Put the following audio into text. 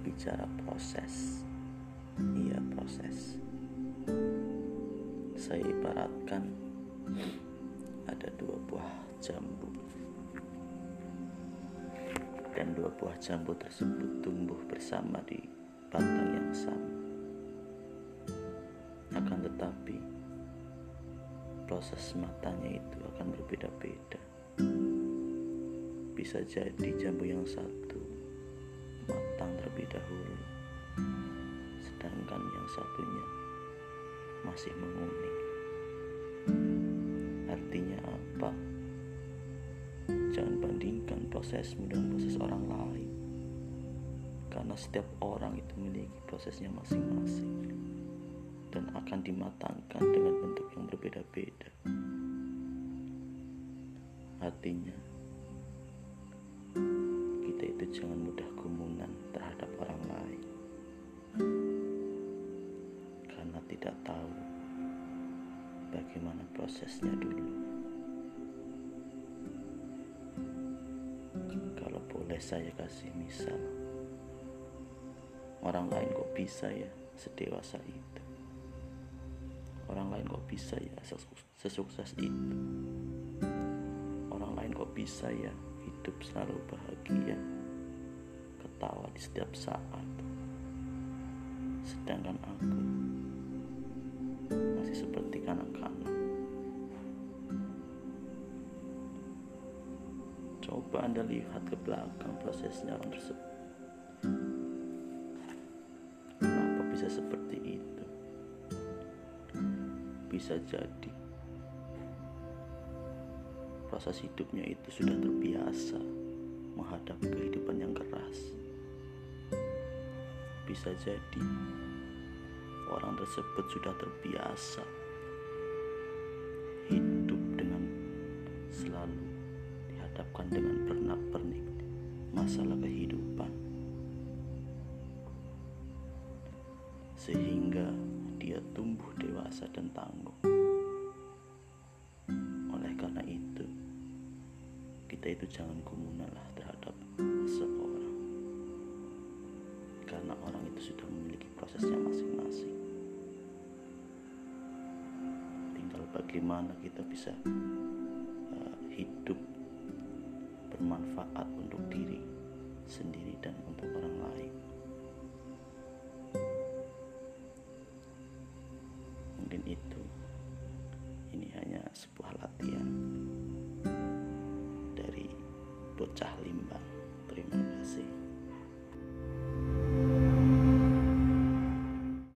bicara proses, iya proses. Saya ibaratkan ada dua buah jambu dan dua buah jambu tersebut tumbuh bersama di batang yang sama. Akan tetapi proses matanya itu akan berbeda-beda. Bisa jadi jambu yang satu matang terlebih dahulu, sedangkan yang satunya masih menguning. Artinya apa? Jangan bandingkan prosesmu dengan proses orang lain. Karena setiap orang itu memiliki prosesnya masing-masing dan akan dimatangkan dengan bentuk yang berbeda-beda. Artinya, kita itu jangan mudah gumunan tidak tahu bagaimana prosesnya dulu. Kalau boleh saya kasih misal, orang lain kok bisa ya sedewasa itu. Orang lain kok bisa ya sesukses itu. Orang lain kok bisa ya hidup selalu bahagia, ketawa di setiap saat. Sedangkan aku Coba Anda lihat ke belakang prosesnya orang tersebut. Kenapa bisa seperti itu? Bisa jadi proses hidupnya itu sudah terbiasa menghadapi kehidupan yang keras. Bisa jadi orang tersebut sudah terbiasa hidup dengan selalu dihadapkan dengan pernak-pernik masalah kehidupan. Sehingga dia tumbuh dewasa dan tangguh. Oleh karena itu kita itu jangan gumunalah terhadap seorang karena orang itu sudah memiliki prosesnya masing-masing. Tinggal bagaimana kita bisa uh, hidup bermanfaat untuk diri sendiri dan untuk orang lain. Mungkin itu. Ini hanya sebuah latihan dari bocah limbang. Terima kasih